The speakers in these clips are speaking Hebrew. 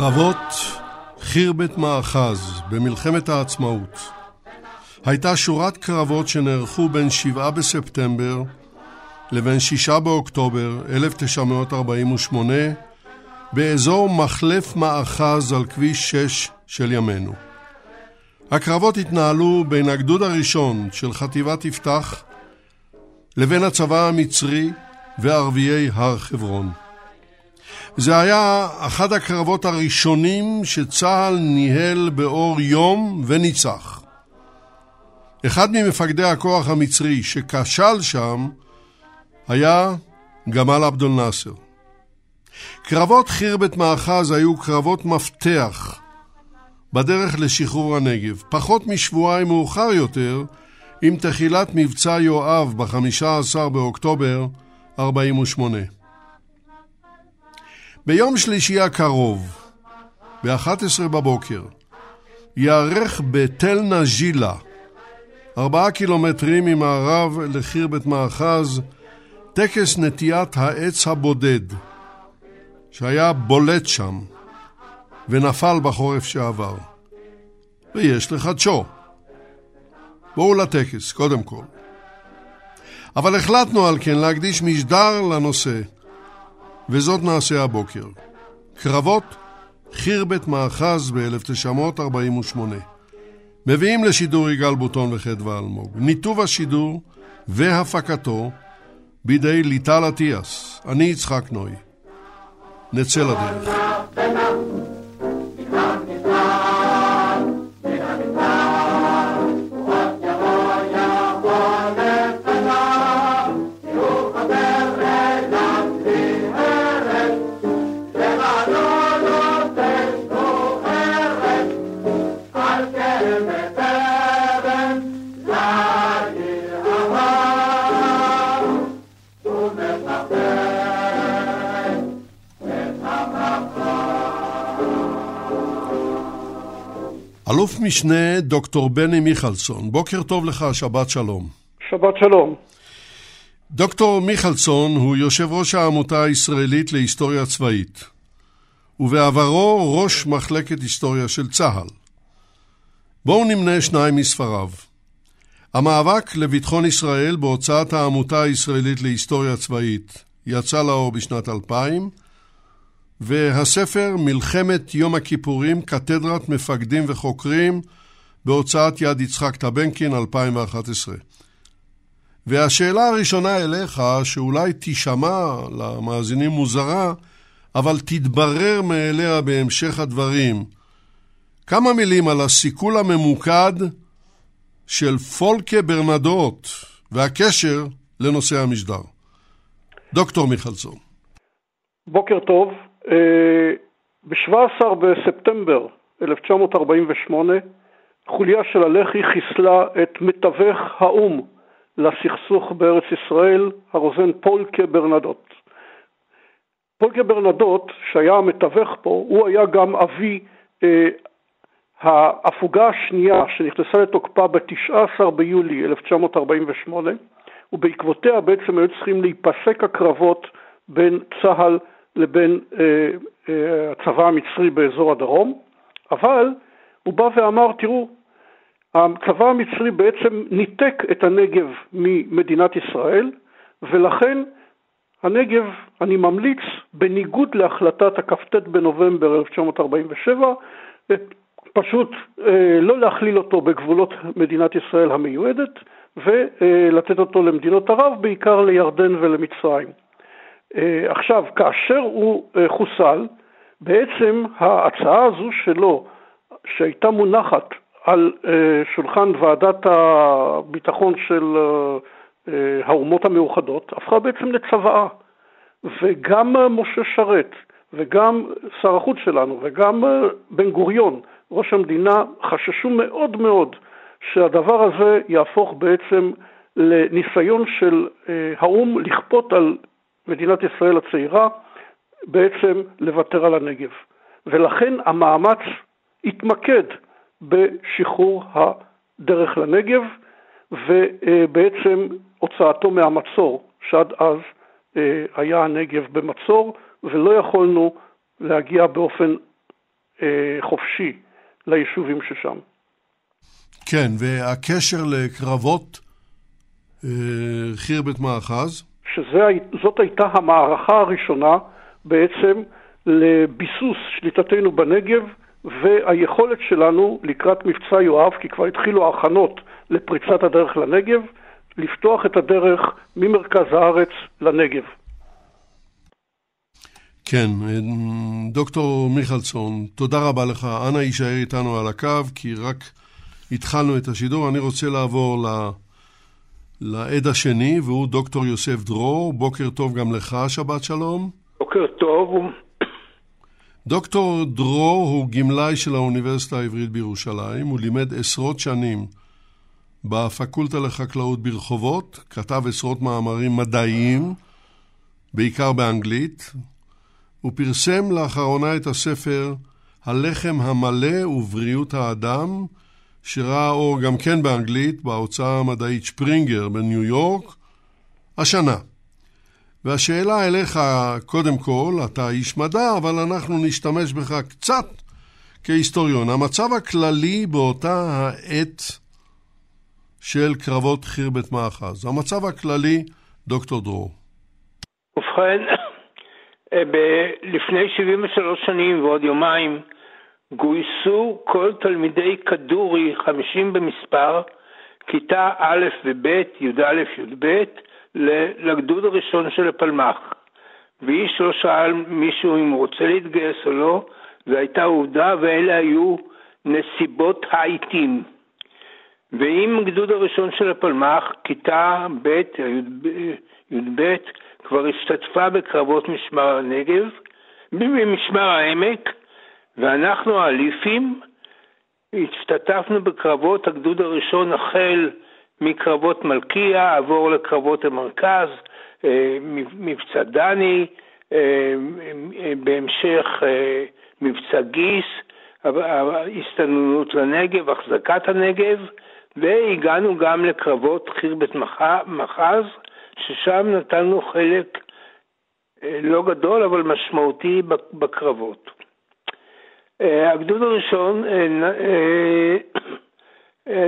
קרבות חירבת מאחז במלחמת העצמאות הייתה שורת קרבות שנערכו בין 7 בספטמבר לבין 6 באוקטובר 1948 באזור מחלף מאחז על כביש 6 של ימינו. הקרבות התנהלו בין הגדוד הראשון של חטיבת יפתח לבין הצבא המצרי וערביי הר חברון. זה היה אחד הקרבות הראשונים שצה"ל ניהל באור יום וניצח. אחד ממפקדי הכוח המצרי שכשל שם היה גמל עבדול נאסר. קרבות חירבת מאחז היו קרבות מפתח בדרך לשחרור הנגב. פחות משבועיים מאוחר יותר, עם תחילת מבצע יואב ב-15 באוקטובר 48. ביום שלישי הקרוב, ב-11 בבוקר, ייערך בתל נג'ילה, ארבעה קילומטרים ממערב לחירבת מאחז, טקס נטיית העץ הבודד, שהיה בולט שם ונפל בחורף שעבר. ויש לחדשו. בואו לטקס, קודם כל. אבל החלטנו על כן להקדיש משדר לנושא, וזאת נעשה הבוקר. קרבות חירבת מאחז ב-1948. מביאים לשידור יגאל בוטון וחדווה אלמוג. ניתוב השידור והפקתו בידי ליטל אטיאס. אני יצחק נוי. נצא לדרך. אלוף משנה דוקטור בני מיכלסון, בוקר טוב לך, שבת שלום. שבת שלום. דוקטור מיכלסון הוא יושב ראש העמותה הישראלית להיסטוריה צבאית, ובעברו ראש מחלקת היסטוריה של צה"ל. בואו נמנה שניים מספריו. המאבק לביטחון ישראל בהוצאת העמותה הישראלית להיסטוריה צבאית יצא לאור בשנת 2000, והספר מלחמת יום הכיפורים, קתדרת מפקדים וחוקרים בהוצאת יד יצחק טבנקין 2011. והשאלה הראשונה אליך, שאולי תישמע למאזינים מוזרה, אבל תתברר מאליה בהמשך הדברים. כמה מילים על הסיכול הממוקד של פולקה ברנדוט והקשר לנושא המשדר. דוקטור מיכלסון. בוקר טוב. אה, ב-17 בספטמבר 1948 חוליה של הלח"י חיסלה את מתווך האו"ם לסכסוך בארץ ישראל, הרוזן פולקה ברנדוט. פולקה ברנדוט, שהיה המתווך פה, הוא היה גם אבי אה, ההפוגה השנייה שנכנסה לתוקפה ב-19 ביולי 1948, ובעקבותיה בעצם היו צריכים להיפסק הקרבות בין צה"ל לבין אה, אה, הצבא המצרי באזור הדרום, אבל הוא בא ואמר, תראו, הצבא המצרי בעצם ניתק את הנגב ממדינת ישראל, ולכן הנגב, אני ממליץ, בניגוד להחלטת הכ"ט בנובמבר 1947, פשוט אה, לא להכליל אותו בגבולות מדינת ישראל המיועדת ולתת אותו למדינות ערב, בעיקר לירדן ולמצרים. אה, עכשיו, כאשר הוא אה, חוסל, בעצם ההצעה הזו שלו, שהייתה מונחת על שולחן ועדת הביטחון של האומות המאוחדות, הפכה בעצם לצוואה. וגם משה שרת וגם שר החוץ שלנו וגם בן גוריון ראש המדינה חששו מאוד מאוד שהדבר הזה יהפוך בעצם לניסיון של אה, האו"ם לכפות על מדינת ישראל הצעירה בעצם לוותר על הנגב. ולכן המאמץ התמקד בשחרור הדרך לנגב ובעצם הוצאתו מהמצור, שעד אז אה, היה הנגב במצור ולא יכולנו להגיע באופן אה, חופשי ליישובים ששם. כן, והקשר לקרבות אה, חירבת מאחז? שזאת הייתה המערכה הראשונה בעצם לביסוס שליטתנו בנגב והיכולת שלנו לקראת מבצע יואב, כי כבר התחילו ההכנות לפריצת הדרך לנגב, לפתוח את הדרך ממרכז הארץ לנגב. כן, דוקטור מיכלסון, תודה רבה לך. אנא יישאר איתנו על הקו, כי רק התחלנו את השידור. אני רוצה לעבור ל... לעד השני, והוא דוקטור יוסף דרור. בוקר טוב גם לך, שבת שלום. בוקר טוב. דוקטור דרור הוא גמלאי של האוניברסיטה העברית בירושלים. הוא לימד עשרות שנים בפקולטה לחקלאות ברחובות, כתב עשרות מאמרים מדעיים, בעיקר באנגלית, הוא פרסם לאחרונה את הספר הלחם המלא ובריאות האדם, שראה אור גם כן באנגלית בהוצאה המדעית שפרינגר בניו יורק, השנה. והשאלה אליך, קודם כל, אתה איש מדע, אבל אנחנו נשתמש בך קצת כהיסטוריון. המצב הכללי באותה העת של קרבות חירבת מאחז, המצב הכללי, דוקטור דרור. ובכן, אה, לפני 73 שנים ועוד יומיים גויסו כל תלמידי כדורי, 50 במספר, כיתה א' וב', י"א, י"ב, לגדוד הראשון של הפלמ"ח. ואיש לא שאל מישהו אם הוא רוצה להתגייס או לא, זו הייתה עובדה ואלה היו נסיבות העיתים. ועם הגדוד הראשון של הפלמ"ח, כיתה ב', י"ב, כבר השתתפה בקרבות משמר הנגב, במשמר העמק, ואנחנו האליפים השתתפנו בקרבות הגדוד הראשון החל מקרבות מלכיה, עבור לקרבות המרכז, אה, מבצע דני, אה, בהמשך אה, מבצע גיס, הסתננות לנגב, החזקת הנגב, והגענו גם לקרבות חירבת מחז, ששם נתנו חלק לא גדול אבל משמעותי בקרבות. אה, הגדוד הראשון אה,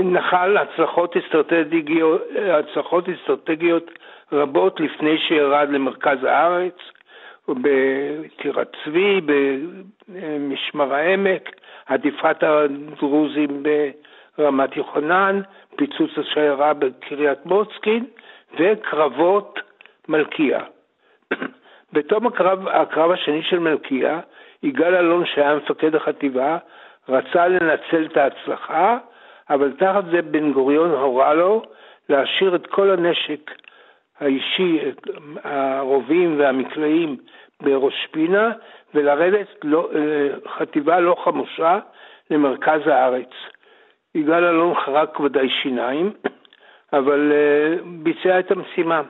נחל הצלחות אסטרטגיות, הצלחות אסטרטגיות רבות לפני שירד למרכז הארץ, בטירת צבי, במשמר העמק, עדיפת הדרוזים ברמת יוחנן, פיצוץ השיירה בקריית מוצקין, וקרבות מלכיה. בתום הקרב, הקרב השני של מלכיה, יגאל אלון שהיה מפקד החטיבה, רצה לנצל את ההצלחה, אבל תחת זה בן גוריון הורה לו להשאיר את כל הנשק האישי, הרובים והמקלעים בראש פינה, ולרדת לא, חטיבה לא חמושה למרכז הארץ. יגאל אלון חרק ודאי שיניים, אבל uh, ביצע את המשימה.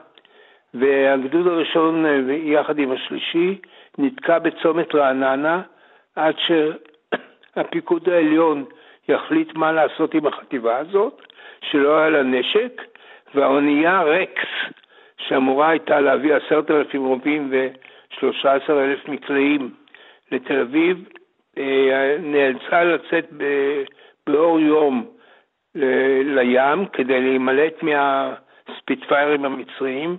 והגדוד הראשון, uh, יחד עם השלישי, נתקע בצומת רעננה עד שהפיקוד העליון יחליט מה לעשות עם החטיבה הזאת, שלא היה לה נשק, והאונייה רקס, שאמורה הייתה להביא עשרת אלפים רובים ושלושה עשר אלף מקלעים לתל אביב, uh, נאלצה לצאת באור יום לים כדי להימלט מהספיטפיירים המצריים,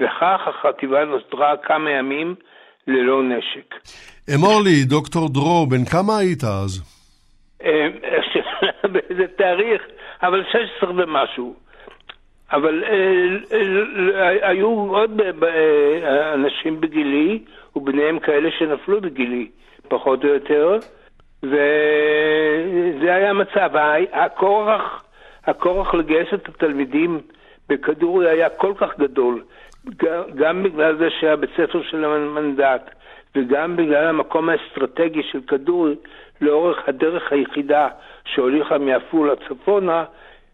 וכך החטיבה נותרה כמה ימים ללא נשק. אמור לי, דוקטור דרור, בן כמה היית אז? אה, באיזה תאריך, אבל 16 ומשהו. אבל אה, אה, היו עוד אנשים בגילי, וביניהם כאלה שנפלו בגילי, פחות או יותר, וזה היה המצב. הכורח, הכורח לגייס את התלמידים בכדורי היה כל כך גדול, גם בגלל זה שהיה בית ספר של המנדט, וגם בגלל המקום האסטרטגי של כדורי, לאורך הדרך היחידה שהוליכה מעפולה צפונה,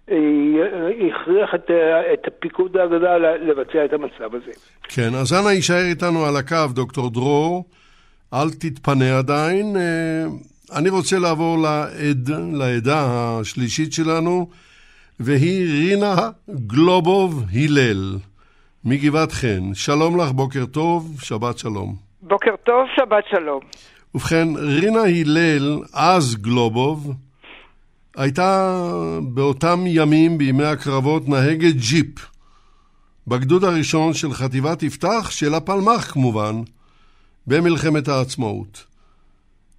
הכריח את, את הפיקוד האגדה לבצע את המצב הזה. כן, אז אנא יישאר איתנו על הקו, דוקטור דרור. אל תתפנה עדיין. אה, אני רוצה לעבור לעד, לעדה השלישית שלנו, והיא רינה גלובוב הלל, מגבעת חן. שלום לך, בוקר טוב, שבת שלום. בוקר טוב, שבת שלום. ובכן, רינה הלל, אז גלובוב, הייתה באותם ימים, בימי הקרבות, נהגת ג'יפ. בגדוד הראשון של חטיבת יפתח, של הפלמ"ח כמובן, במלחמת העצמאות.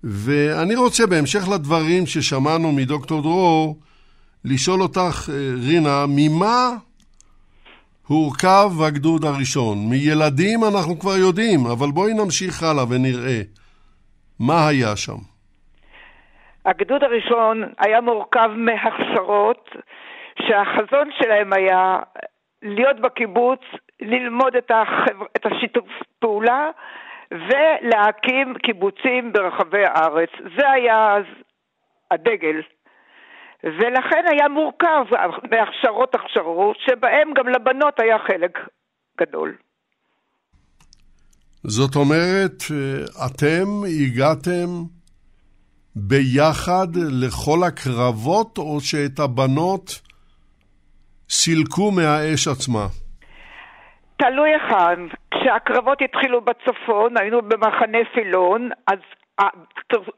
ואני רוצה, בהמשך לדברים ששמענו מדוקטור דרור, לשאול אותך, רינה, ממה הורכב הגדוד הראשון? מילדים אנחנו כבר יודעים, אבל בואי נמשיך הלאה ונראה. מה היה שם? הגדוד הראשון היה מורכב מהכשרות שהחזון שלהם היה להיות בקיבוץ, ללמוד את, החבר... את השיתוף פעולה ולהקים קיבוצים ברחבי הארץ. זה היה אז הדגל. ולכן היה מורכב מהכשרות הכשרות, שבהם גם לבנות היה חלק גדול. זאת אומרת, אתם הגעתם ביחד לכל הקרבות, או שאת הבנות סילקו מהאש עצמה? תלוי אחד. כשהקרבות התחילו בצפון, היינו במחנה פילון, אז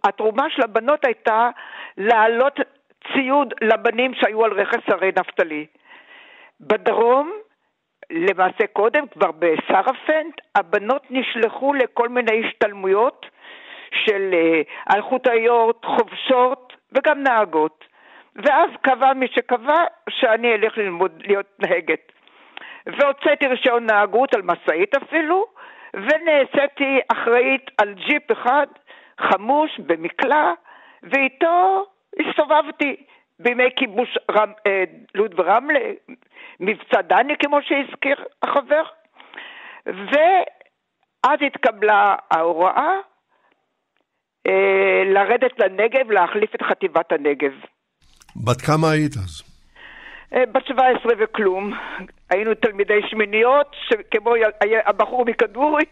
התרומה של הבנות הייתה להעלות ציוד לבנים שהיו על רכס הרי נפתלי. בדרום, למעשה קודם, כבר בסרפנט, הבנות נשלחו לכל מיני השתלמויות של uh, אלחוטאיות, חובשות וגם נהגות. ואז קבע מי שקבע שאני אלך ללמוד להיות נהגת. והוצאתי רישיון נהגות על משאית אפילו, ונעשיתי אחראית על ג'יפ אחד חמוש במקלע, ואיתו הסתובבתי בימי כיבוש רמ, אה, לוד ורמלה, מבצע דני כמו שהזכיר החבר, ואז התקבלה ההוראה אה, לרדת לנגב, להחליף את חטיבת הנגב. בת כמה היית אז? אה, בת 17 וכלום. היינו תלמידי שמיניות, כמו הבחור מכדורי,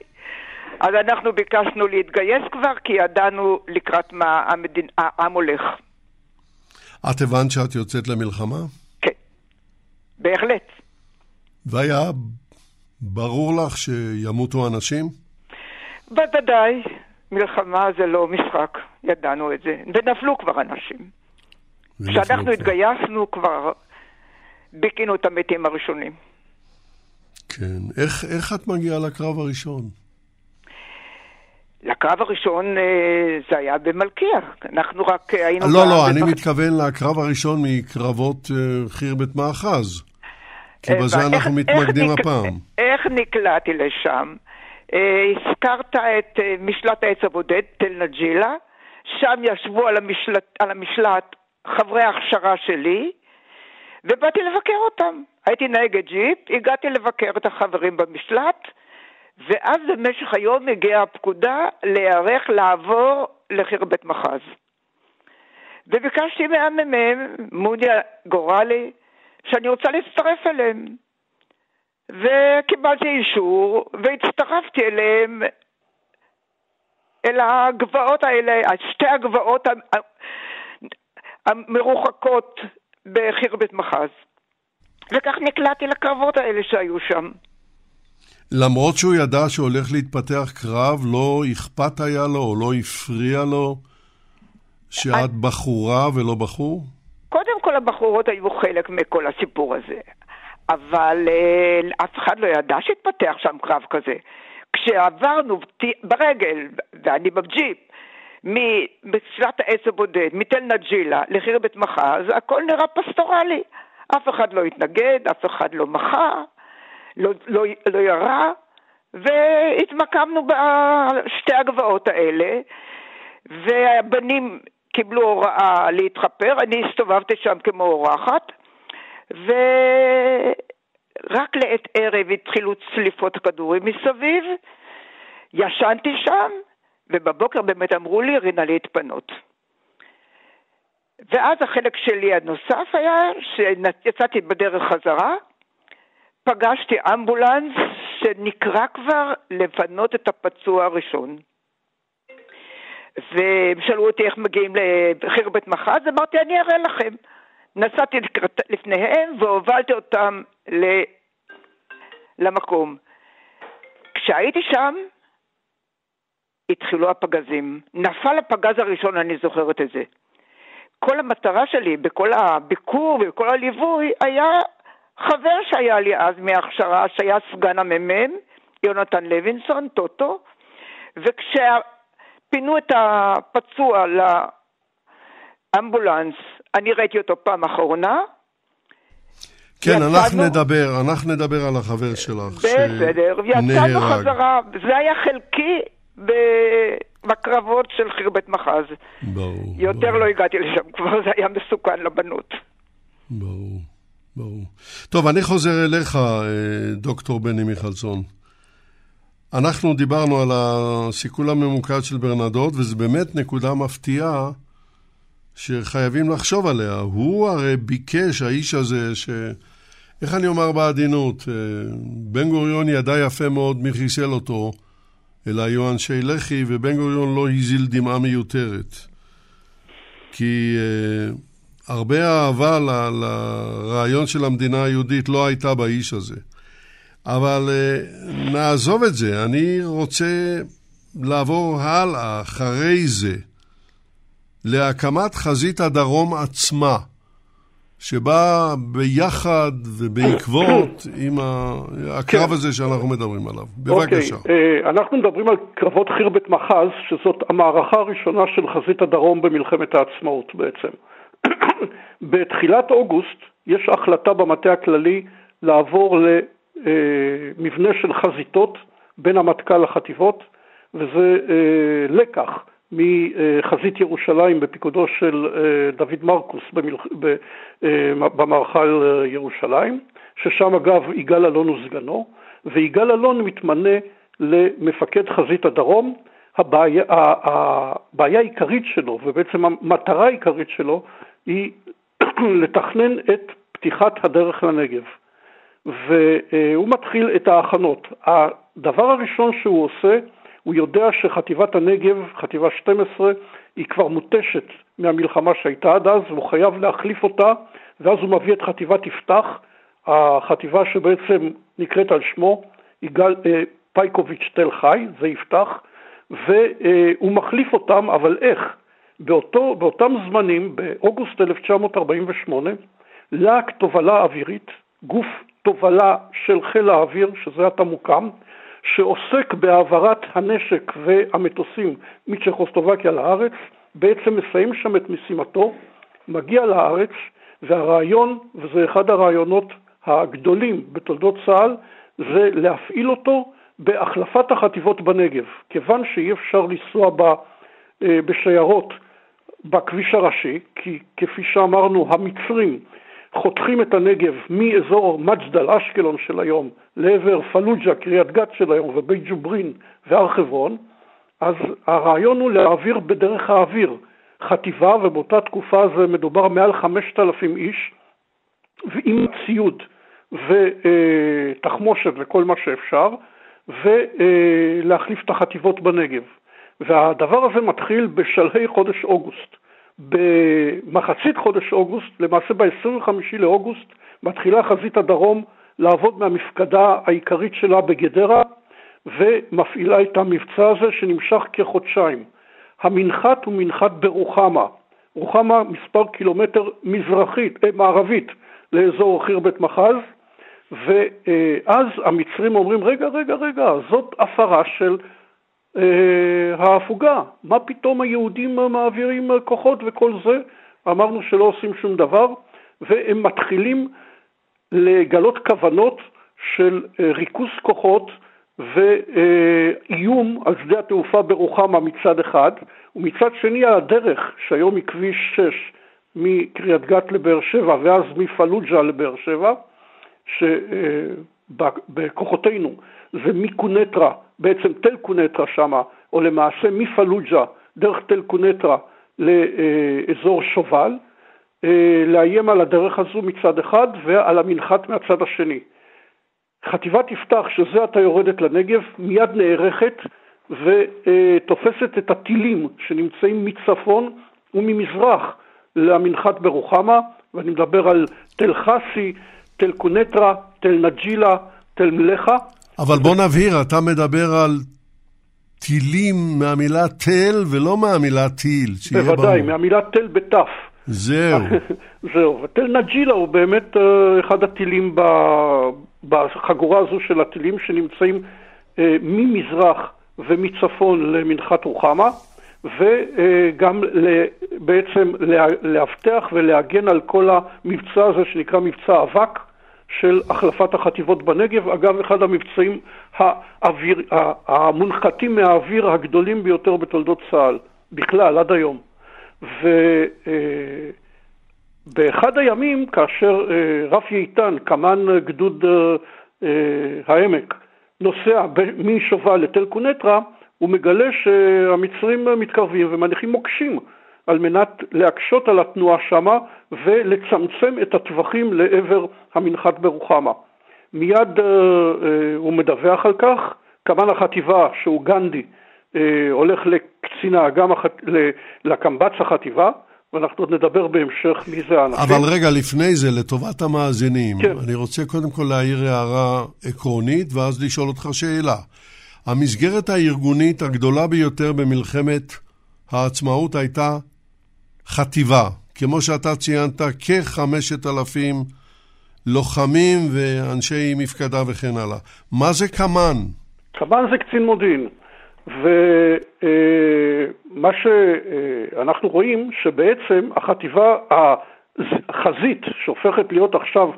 אז אנחנו ביקשנו להתגייס כבר, כי ידענו לקראת מה המדין, העם הולך. את הבנת שאת יוצאת למלחמה? כן, בהחלט. והיה ברור לך שימותו אנשים? בוודאי. מלחמה זה לא משחק, ידענו את זה. ונפלו כבר אנשים. כשאנחנו התגייסנו כבר ביקינו את המתים הראשונים. כן. איך, איך את מגיעה לקרב הראשון? לקרב הראשון אה, זה היה במלכיה, אנחנו רק אה, היינו... לא, לא, אני מתכוון לקרב הראשון מקרבות אה, חיר בית מאחז. כי בזה אנחנו מתמקדים הפעם. איך נקלעתי לשם? הזכרת את משלט העץ הבודד, תל נג'ילה, שם ישבו על המשלט, על המשלט חברי ההכשרה שלי, ובאתי לבקר אותם. הייתי נהגת ג'יפ, הגעתי לבקר את החברים במשלט, ואז במשך היום הגיעה הפקודה להיערך לעבור לחרבת מחז. וביקשתי מהמ"מ, מודי גורלי, שאני רוצה להצטרף אליהם. וקיבלתי אישור, והצטרפתי אליהם, אל הגבעות האלה, שתי הגבעות המרוחקות בחרבת מחז. וכך נקלעתי לקרבות האלה שהיו שם. למרות שהוא ידע שהולך להתפתח קרב, לא אכפת היה לו או לא הפריע לו שאת. בחורה ולא בחור? קודם כל הבחורות היו חלק מכל הסיפור הזה. אבל אה, אף אחד לא ידע שהתפתח שם קרב כזה. כשעברנו ברגל, ואני בג'יפ, בתחילת העץ הבודד, מתל נג'ילה לחירבת מחאז, הכל נראה פסטורלי. אף אחד לא התנגד, אף אחד לא מחה, לא, לא, לא ירה, והתמקמנו בשתי הגבעות האלה, והבנים קיבלו הוראה להתחפר, אני הסתובבתי שם כמו אורחת, ורק לעת ערב התחילו צליפות כדורים מסביב, ישנתי שם, ובבוקר באמת אמרו לי, רינה להתפנות. ואז החלק שלי הנוסף היה שיצאתי בדרך חזרה, פגשתי אמבולנס שנקרא כבר לפנות את הפצוע הראשון. והם שאלו אותי איך מגיעים לחרבת מחז, אמרתי, אני אראה לכם. נסעתי לפניהם והובלתי אותם למקום. כשהייתי שם, התחילו הפגזים. נפל הפגז הראשון, אני זוכרת את זה. כל המטרה שלי בכל הביקור ובכל הליווי היה חבר שהיה לי אז מהכשרה, שהיה סגן המ"מ, יונתן לוינסון, טוטו, וכשפינו את הפצוע לאמבולנס, אני ראיתי אותו פעם אחרונה, כן, יצאנו... אנחנו נדבר, אנחנו נדבר על החבר שלך בסדר, יצאנו חזרה, זה היה חלקי בקרבות של חירבת מחז. ברור. יותר ברור. לא הגעתי לשם, כבר זה היה מסוכן לבנות. ברור, ברור. טוב, אני חוזר אליך, אה, דוקטור בני מיכלסון. אנחנו דיברנו על הסיכול הממוקד של ברנדות, וזו באמת נקודה מפתיעה שחייבים לחשוב עליה. הוא הרי ביקש, האיש הזה, ש... איך אני אומר בעדינות? אה, בן גוריון ידע יפה מאוד מי חיסל אותו, אלא היו אנשי לח"י, ובן גוריון לא הזיל דמעה מיותרת. כי uh, הרבה אהבה ל, לרעיון של המדינה היהודית לא הייתה באיש הזה. אבל uh, נעזוב את זה, אני רוצה לעבור הלאה, אחרי זה, להקמת חזית הדרום עצמה. שבא ביחד ובעקבות עם הקרב כן. הזה שאנחנו מדברים עליו. בבקשה. אוקיי, אה, אנחנו מדברים על קרבות חירבת מחז, שזאת המערכה הראשונה של חזית הדרום במלחמת העצמאות בעצם. בתחילת אוגוסט יש החלטה במטה הכללי לעבור למבנה של חזיתות בין המטכ"ל לחטיבות, וזה אה, לקח מחזית ירושלים בפיקודו של אה, דוד מרקוס אה, במערכה על ירושלים, ששם אגב יגאל אלון הוא סגנו, ויגאל אלון מתמנה למפקד חזית הדרום. הבעיה, הבעיה העיקרית שלו, ובעצם המטרה העיקרית שלו, היא לתכנן את פתיחת הדרך לנגב. והוא מתחיל את ההכנות. הדבר הראשון שהוא עושה הוא יודע שחטיבת הנגב, חטיבה 12, היא כבר מותשת מהמלחמה שהייתה עד אז, והוא חייב להחליף אותה, ואז הוא מביא את חטיבת יפתח, החטיבה שבעצם נקראת על שמו, יגאל אה, פייקוביץ' תל חי, זה יפתח, והוא מחליף אותם, אבל איך? באותו, באותם זמנים, באוגוסט 1948, להק תובלה אווירית, גוף תובלה של חיל האוויר, שזה עתה מוקם, שעוסק בהעברת הנשק והמטוסים מצ'כוסטובקיה לארץ, בעצם מסיים שם את משימתו, מגיע לארץ, והרעיון, וזה אחד הרעיונות הגדולים בתולדות צה"ל, זה להפעיל אותו בהחלפת החטיבות בנגב. כיוון שאי אפשר לנסוע ב, אה, בשיירות בכביש הראשי, כי כפי שאמרנו, המצרים חותכים את הנגב מאזור מג'דל אשקלון של היום לעבר פלוג'ה, קריית גת של היום ובית ג'וברין והר חברון, אז הרעיון הוא להעביר בדרך האוויר חטיבה, ובאותה תקופה זה מדובר מעל 5,000 איש, עם ציוד ותחמושת וכל מה שאפשר, ולהחליף את החטיבות בנגב. והדבר הזה מתחיל בשלהי חודש אוגוסט. במחצית חודש אוגוסט, למעשה ב-25 לאוגוסט, מתחילה חזית הדרום לעבוד מהמפקדה העיקרית שלה בגדרה ומפעילה את המבצע הזה שנמשך כחודשיים. המנחת הוא מנחת ברוחמה, רוחמה מספר קילומטר מזרחית, אה, מערבית לאזור חירבת מחז, ואז המצרים אומרים, רגע, רגע, רגע, זאת הפרה של ההפוגה. מה פתאום היהודים מעבירים כוחות וכל זה? אמרנו שלא עושים שום דבר, והם מתחילים לגלות כוונות של אה, ריכוז כוחות ואיום על שדה התעופה ברוחמה מצד אחד, ומצד שני הדרך, שהיום היא כביש 6 מקריית גת לבאר שבע ואז מפלוג'ה לבאר שבע, שבכוחותינו זה מקונטרה, בעצם תל קונטרה שמה, או למעשה מפלוג'ה דרך תל קונטרה לאזור שובל, אה, לאיים על הדרך הזו מצד אחד ועל המנחת מהצד השני. חטיבת יפתח, שזה עתה יורדת לנגב, מיד נערכת ותופסת את הטילים שנמצאים מצפון וממזרח למנחת ברוחמה, ואני מדבר על תל חסי, תל קונטרה, תל נג'ילה, תל מלכה. אבל בוא נבהיר, אתה מדבר על טילים מהמילה תל ולא מהמילה טיל, שיהיה ברור. בוודאי, מהמילה תל בתף. זהו. זהו, ותל נג'ילה הוא באמת uh, אחד הטילים ב, בחגורה הזו של הטילים שנמצאים uh, ממזרח ומצפון למנחת רוחמה, וגם בעצם לאבטח ולהגן על כל המבצע הזה שנקרא מבצע אבק של החלפת החטיבות בנגב. אגב, אחד המבצעים האוויר, המונחתים מהאוויר הגדולים ביותר בתולדות צה"ל, בכלל, עד היום. ובאחד הימים, כאשר אה, רפי איתן, קמ"ן גדוד אה, העמק, נוסע משובל לתל קונטרה, הוא מגלה שהמצרים מתקרבים ומניחים מוקשים על מנת להקשות על התנועה שמה ולצמצם את הטווחים לעבר המנחת ברוחמה. מיד uh, uh, הוא מדווח על כך, קמ"ן החטיבה שהוא גנדי אה, הולך לקצינה, גם הח... לקמב"ץ החטיבה, ואנחנו עוד נדבר בהמשך מי זה האנשים. אבל רגע, לפני זה, לטובת המאזינים, כן. אני רוצה קודם כל להעיר הערה עקרונית, ואז לשאול אותך שאלה. המסגרת הארגונית הגדולה ביותר במלחמת העצמאות הייתה חטיבה. כמו שאתה ציינת, כחמשת אלפים לוחמים ואנשי מפקדה וכן הלאה. מה זה קמ"ן? קמ"ן זה קצין מודיעין. ומה שאנחנו רואים שבעצם החטיבה, החזית שהופכת להיות עכשיו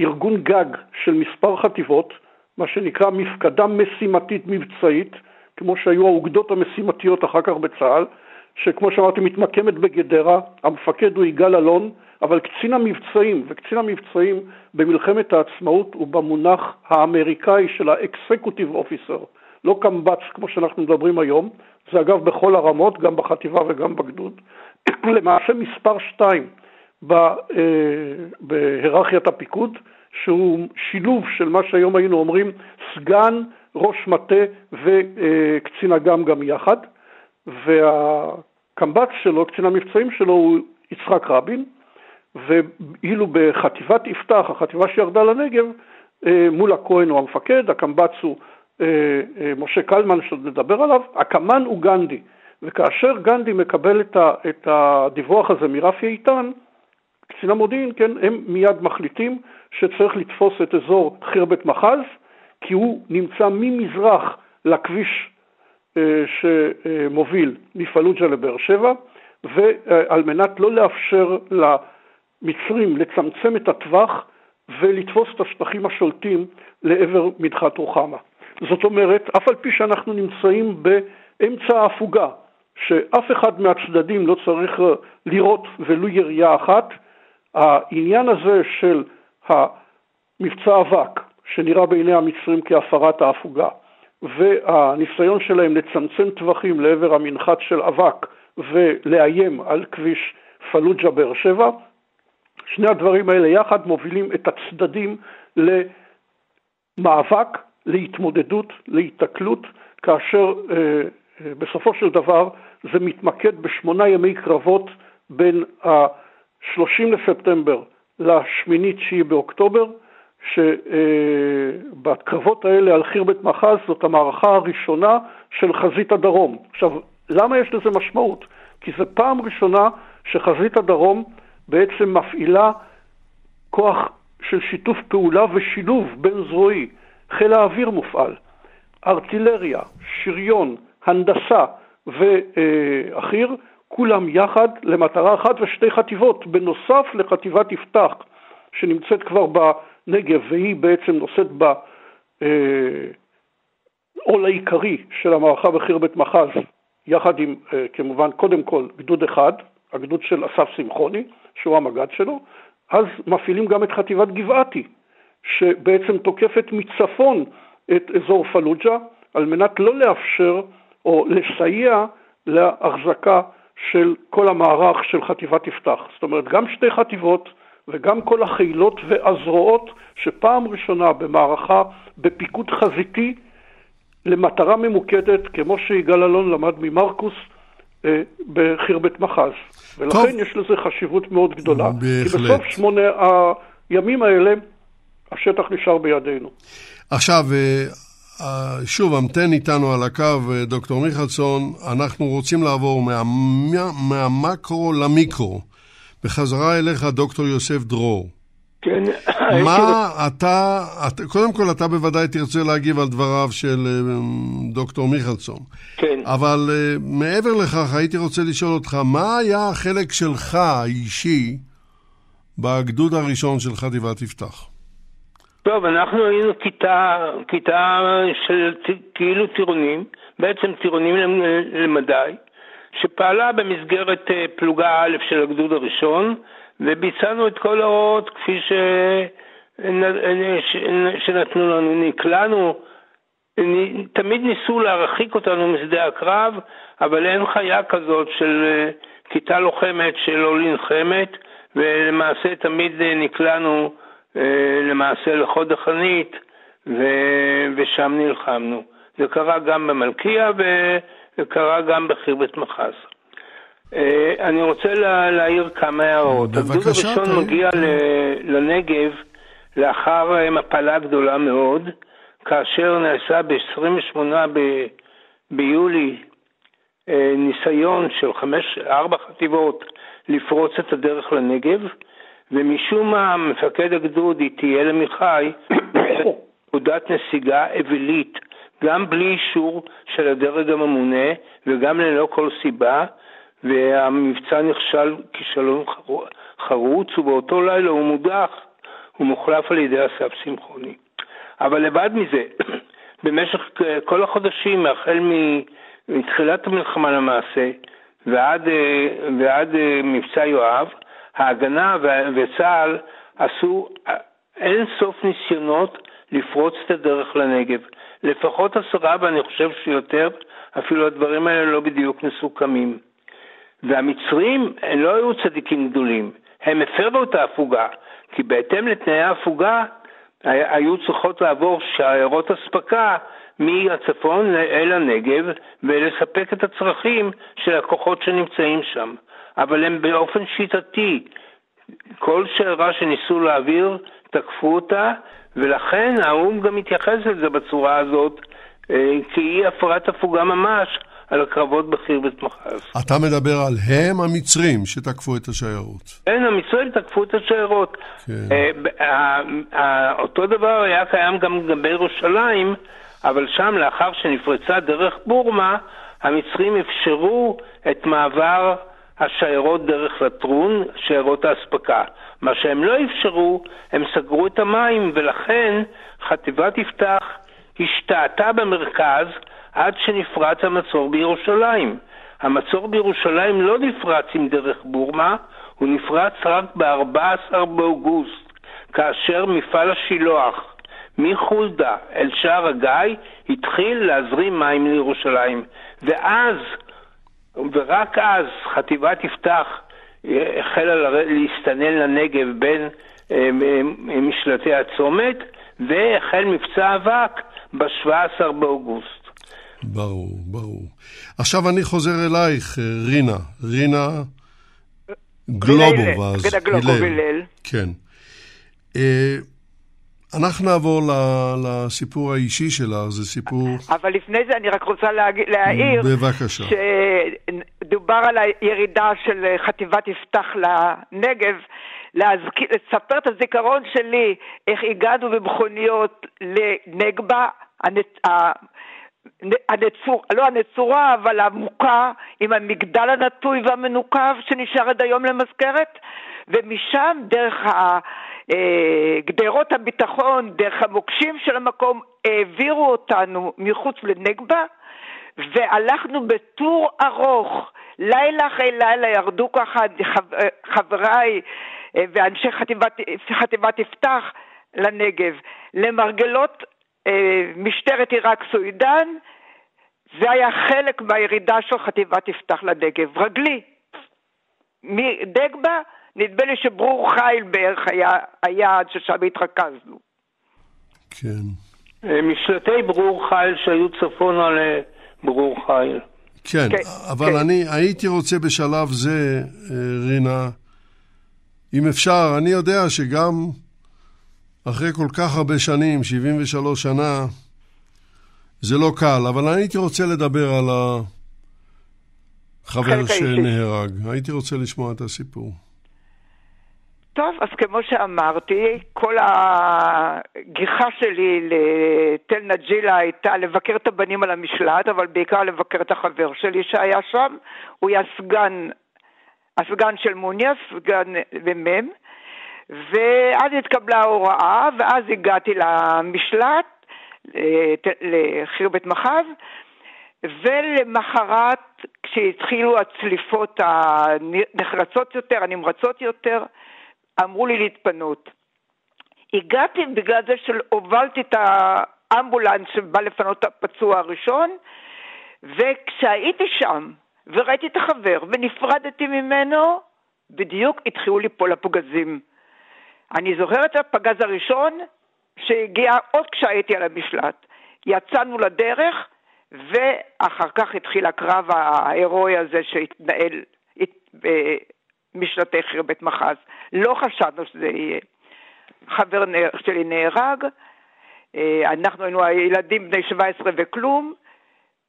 ארגון גג של מספר חטיבות, מה שנקרא מפקדה משימתית מבצעית, כמו שהיו האוגדות המשימתיות אחר כך בצה"ל, שכמו שאמרתי מתמקמת בגדרה, המפקד הוא יגאל אלון, אבל קצין המבצעים, וקצין המבצעים במלחמת העצמאות הוא במונח האמריקאי של ה-executive officer, לא קמב"ץ כמו שאנחנו מדברים היום, זה אגב בכל הרמות, גם בחטיבה וגם בגדוד, למעשה מספר שתיים אה, בהיררכיית הפיקוד, שהוא שילוב של מה שהיום היינו אומרים סגן, ראש מטה וקצין אג"ם גם יחד, והקמב"ץ שלו, קצין המבצעים שלו הוא יצחק רבין, ואילו בחטיבת יפתח, החטיבה שירדה לנגב, אה, מול הכהן הוא המפקד, הקמב"ץ הוא אה, אה, משה קלמן שעוד נדבר עליו, הקמ"ן הוא גנדי, וכאשר גנדי מקבל את הדיווח הזה מרפי איתן, קצין המודיעין, כן, הם מיד מחליטים שצריך לתפוס את אזור חירבת מחז, כי הוא נמצא ממזרח לכביש שמוביל מפלוג'ה לבאר שבע, ועל מנת לא לאפשר למצרים לצמצם את הטווח ולתפוס את השטחים השולטים לעבר מדחת רוחמה. זאת אומרת, אף על פי שאנחנו נמצאים באמצע ההפוגה, שאף אחד מהצדדים לא צריך אה, לראות ולו ירייה אחת, העניין הזה של המבצע אבק, שנראה בעיני המצרים כהפרת ההפוגה, והניסיון שלהם לצמצם טווחים לעבר המנחת של אבק ולאיים על כביש פלוג'ה באר שבע, שני הדברים האלה יחד מובילים את הצדדים למאבק להתמודדות, להיתקלות, כאשר אה, אה, בסופו של דבר זה מתמקד בשמונה ימי קרבות בין ה-30 לספטמבר ל-8-9 באוקטובר, שבקרבות האלה על חירבת מחז זאת המערכה הראשונה של חזית הדרום. עכשיו, למה יש לזה משמעות? כי זו פעם ראשונה שחזית הדרום בעצם מפעילה כוח של שיתוף פעולה ושילוב בין זרועי. חיל האוויר מופעל, ארטילריה, שריון, הנדסה ואחיר, כולם יחד למטרה אחת ושתי חטיבות, בנוסף לחטיבת יפתח שנמצאת כבר בנגב והיא בעצם נושאת בעול אה, העיקרי של המערכה בית מחז, יחד עם אה, כמובן קודם כל גדוד אחד, הגדוד של אסף שמחוני, שהוא המג"ד שלו, אז מפעילים גם את חטיבת גבעתי, שבעצם תוקפת מצפון את אזור פלוג'ה, על מנת לא לאפשר או לסייע להחזקה של כל המערך של חטיבת יפתח. זאת אומרת, גם שתי חטיבות וגם כל החילות והזרועות שפעם ראשונה במערכה בפיקוד חזיתי למטרה ממוקדת, כמו שיגאל אלון למד ממרקוס אה, בחירבת מחז. ולכן טוב. יש לזה חשיבות מאוד גדולה. בהחלט. כי בסוף שמונה הימים האלה השטח נשאר בידינו. עכשיו, אה, אה, שוב, המתן איתנו על הקו, אה, דוקטור מיכלסון, אנחנו רוצים לעבור מה, מהמקרו למיקרו. בחזרה אליך, דוקטור יוסף דרור. כן. מה אתה, אתה, קודם כל אתה בוודאי תרצה להגיב על דבריו של דוקטור מיכלסון. כן. אבל מעבר לכך, הייתי רוצה לשאול אותך, מה היה החלק שלך האישי בגדוד הראשון של חטיבת יפתח? טוב, אנחנו היינו כיתה, כיתה של כאילו טירונים, בעצם טירונים למדי, שפעלה במסגרת אה, פלוגה א' של הגדוד הראשון, וביצענו את כל ההוראות כפי ש... שנתנו לנו, נקלענו, תמיד ניסו להרחיק אותנו משדה הקרב, אבל אין חיה כזאת של אה, כיתה לוחמת שלא נלחמת, ולמעשה תמיד אה, נקלענו למעשה לחוד החנית, ו... ושם נלחמנו. זה קרה גם במלכיה וקרה גם בחירבת מחז. אה, אני רוצה לה... להעיר כמה הערות. הגדוד הראשון תראי. מגיע. לנגב לאחר אה, מפלה גדולה מאוד, כאשר נעשה ב-28 ב... ביולי ניסיון של חמש, ארבע חטיבות לפרוץ את הדרך לנגב, ומשום מה מפקד הגדוד איתיאל עמיחי פקודת נסיגה אווילית, גם בלי אישור של הדרג הממונה וגם ללא כל סיבה, והמבצע נכשל כישלון חרוץ, ובאותו לילה הוא מודח, הוא מוחלף על ידי אסף שמחוני. אבל לבד מזה, במשך כל החודשים, החל מתחילת המלחמה למעשה ועד, ועד מבצע יואב, ההגנה וצה"ל עשו אין סוף ניסיונות לפרוץ את הדרך לנגב. לפחות עשרה, ואני חושב שיותר, אפילו הדברים האלה לא בדיוק מסוכמים. והמצרים הם לא היו צדיקים גדולים, הם הפרו את ההפוגה, כי בהתאם לתנאי ההפוגה היו צריכות לעבור שיירות אספקה מהצפון אל הנגב ולספק את הצרכים של הכוחות שנמצאים שם. אבל הם באופן שיטתי, כל שיירה שניסו להעביר, תקפו אותה, ולכן האו"ם גם מתייחס לזה בצורה הזאת, אה, כאי הפרת הפוגה ממש. על הקרבות בחירבת מחז. אתה מדבר על הם המצרים שתקפו את השיירות. כן, המצרים תקפו את השיירות. כן. אה, אותו דבר היה קיים גם לגבי ירושלים, אבל שם לאחר שנפרצה דרך בורמה, המצרים אפשרו את מעבר השיירות דרך לטרון, שיירות האספקה. מה שהם לא אפשרו, הם סגרו את המים, ולכן חטיבת יפתח השתהתה במרכז עד שנפרץ המצור בירושלים. המצור בירושלים לא נפרץ עם דרך בורמה, הוא נפרץ רק ב-14 באוגוסט, כאשר מפעל השילוח מחולדה אל שער הגיא התחיל להזרים מים לירושלים. ואז ורק אז חטיבת יפתח אה, החלה להסתנן לנגב בין אה, משלטי הצומת, והחל מבצע אבק ב-17 באוגוסט. ברור, ברור. עכשיו אני חוזר אלייך, אה, רינה. רינה גלובוב, הלל. כן. אנחנו נעבור לסיפור האישי שלה, זה סיפור... אבל לפני זה אני רק רוצה להעיר... בבקשה. שדובר על הירידה של חטיבת יפתח לנגב. להזכיר, לספר את הזיכרון שלי, איך הגענו במכוניות לנגבה, הנצ... הנצור, לא הנצורה, אבל המוכה, עם המגדל הנטוי והמנוקב שנשאר עד היום למזכרת, ומשם דרך ה... אה, גדרות הביטחון, דרך המוקשים של המקום, העבירו אותנו מחוץ לנגבה, והלכנו בטור ארוך, לילה אחרי לילה ירדו ככה חבריי אה, ואנשי חטיבת, חטיבת יפתח לנגב, למרגלות אה, משטרת עיראק סוידן, זה היה חלק מהירידה של חטיבת יפתח לנגב, רגלי. מדגבה, נדמה לי שברור חיל בערך היה היעד ששם התרכזנו. כן. אה, משלטי ברור חיל שהיו צפונה לברור חיל. כן, כן אבל כן. אני הייתי רוצה בשלב זה, רינה, אם אפשר, אני יודע שגם אחרי כל כך הרבה שנים, 73 שנה, זה לא קל, אבל אני הייתי רוצה לדבר על החבר שנהרג. הייתי רוצה לשמוע את הסיפור. טוב, אז כמו שאמרתי, כל הגיחה שלי לתל נג'ילה הייתה לבקר את הבנים על המשלט, אבל בעיקר לבקר את החבר שלי שהיה שם. הוא היה סגן, הסגן של מוניאס, סגן ומ"ם, ואז התקבלה ההוראה, ואז הגעתי למשלט, לחירבת מחז, ולמחרת, כשהתחילו הצליפות הנחרצות יותר, הנמרצות יותר, אמרו לי להתפנות. הגעתי בגלל זה שהובלתי את האמבולנס שבא לפנות את הפצוע הראשון, וכשהייתי שם וראיתי את החבר ונפרדתי ממנו, בדיוק התחילו ליפול הפגזים. אני זוכרת את הפגז הראשון שהגיע עוד כשהייתי על המשלט. יצאנו לדרך, ואחר כך התחיל הקרב ההירואי הזה שהתנהל במשלטי חרבת מחז. לא חשבנו שזה יהיה. חבר שלי נהרג, אה, אנחנו היינו הילדים בני 17 וכלום,